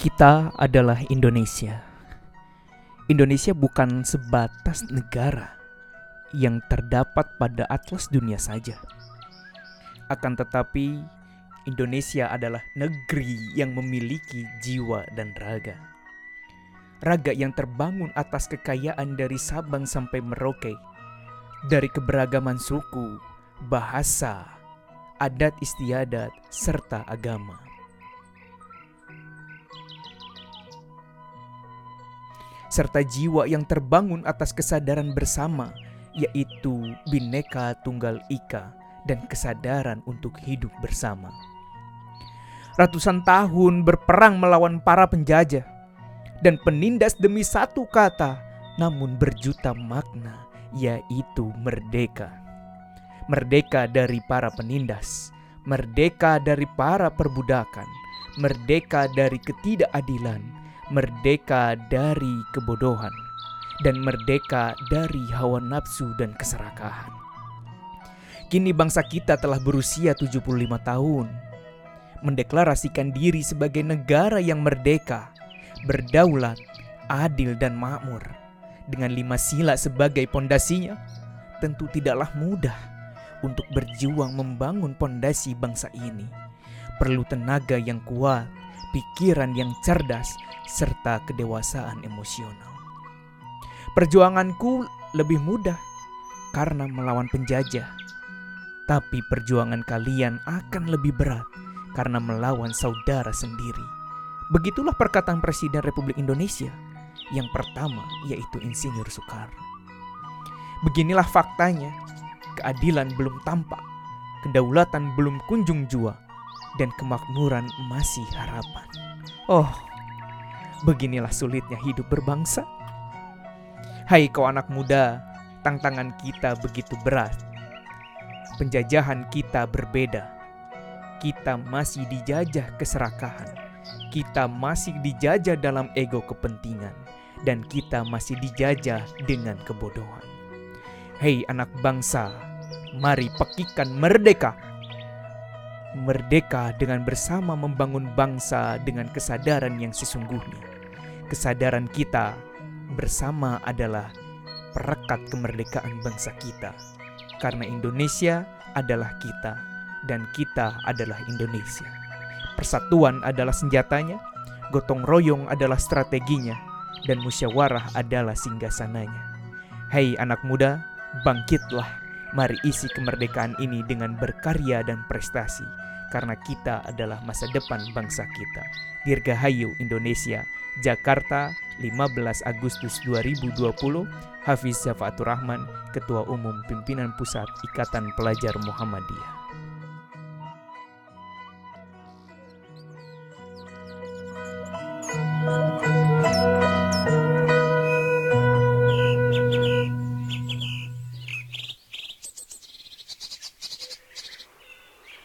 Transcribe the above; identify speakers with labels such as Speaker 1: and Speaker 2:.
Speaker 1: Kita adalah Indonesia. Indonesia bukan sebatas negara yang terdapat pada atlas dunia saja. Akan tetapi, Indonesia adalah negeri yang memiliki jiwa dan raga. Raga yang terbangun atas kekayaan dari Sabang sampai Merauke, dari keberagaman suku, bahasa, adat istiadat, serta agama. Serta jiwa yang terbangun atas kesadaran bersama, yaitu Bhinneka Tunggal Ika dan kesadaran untuk hidup bersama. Ratusan tahun berperang melawan para penjajah dan penindas demi satu kata, namun berjuta makna, yaitu merdeka. Merdeka dari para penindas, merdeka dari para perbudakan, merdeka dari ketidakadilan, merdeka dari kebodohan, dan merdeka dari hawa nafsu dan keserakahan. Kini bangsa kita telah berusia 75 tahun, mendeklarasikan diri sebagai negara yang merdeka, berdaulat, adil dan makmur. Dengan lima sila sebagai pondasinya, tentu tidaklah mudah untuk berjuang membangun pondasi bangsa ini. Perlu tenaga yang kuat, pikiran yang cerdas, serta kedewasaan emosional. Perjuanganku lebih mudah karena melawan penjajah, tapi perjuangan kalian akan lebih berat karena melawan saudara sendiri. Begitulah perkataan Presiden Republik Indonesia yang pertama yaitu Insinyur Soekarno. Beginilah faktanya, keadilan belum tampak, kedaulatan belum kunjung jua, dan kemakmuran masih harapan. Oh, beginilah sulitnya hidup berbangsa. Hai kau anak muda, tantangan kita begitu berat. Penjajahan kita berbeda. Kita masih dijajah keserakahan kita masih dijajah dalam ego kepentingan dan kita masih dijajah dengan kebodohan. Hei anak bangsa, mari pekikan merdeka. Merdeka dengan bersama membangun bangsa dengan kesadaran yang sesungguhnya. Kesadaran kita bersama adalah perekat kemerdekaan bangsa kita. Karena Indonesia adalah kita dan kita adalah Indonesia. Persatuan adalah senjatanya, gotong royong adalah strateginya, dan musyawarah adalah singgasananya. Hei anak muda, bangkitlah. Mari isi kemerdekaan ini dengan berkarya dan prestasi, karena kita adalah masa depan bangsa kita. Dirgahayu Indonesia, Jakarta, 15 Agustus 2020, Hafiz Zafatur Rahman, Ketua Umum Pimpinan Pusat Ikatan Pelajar Muhammadiyah.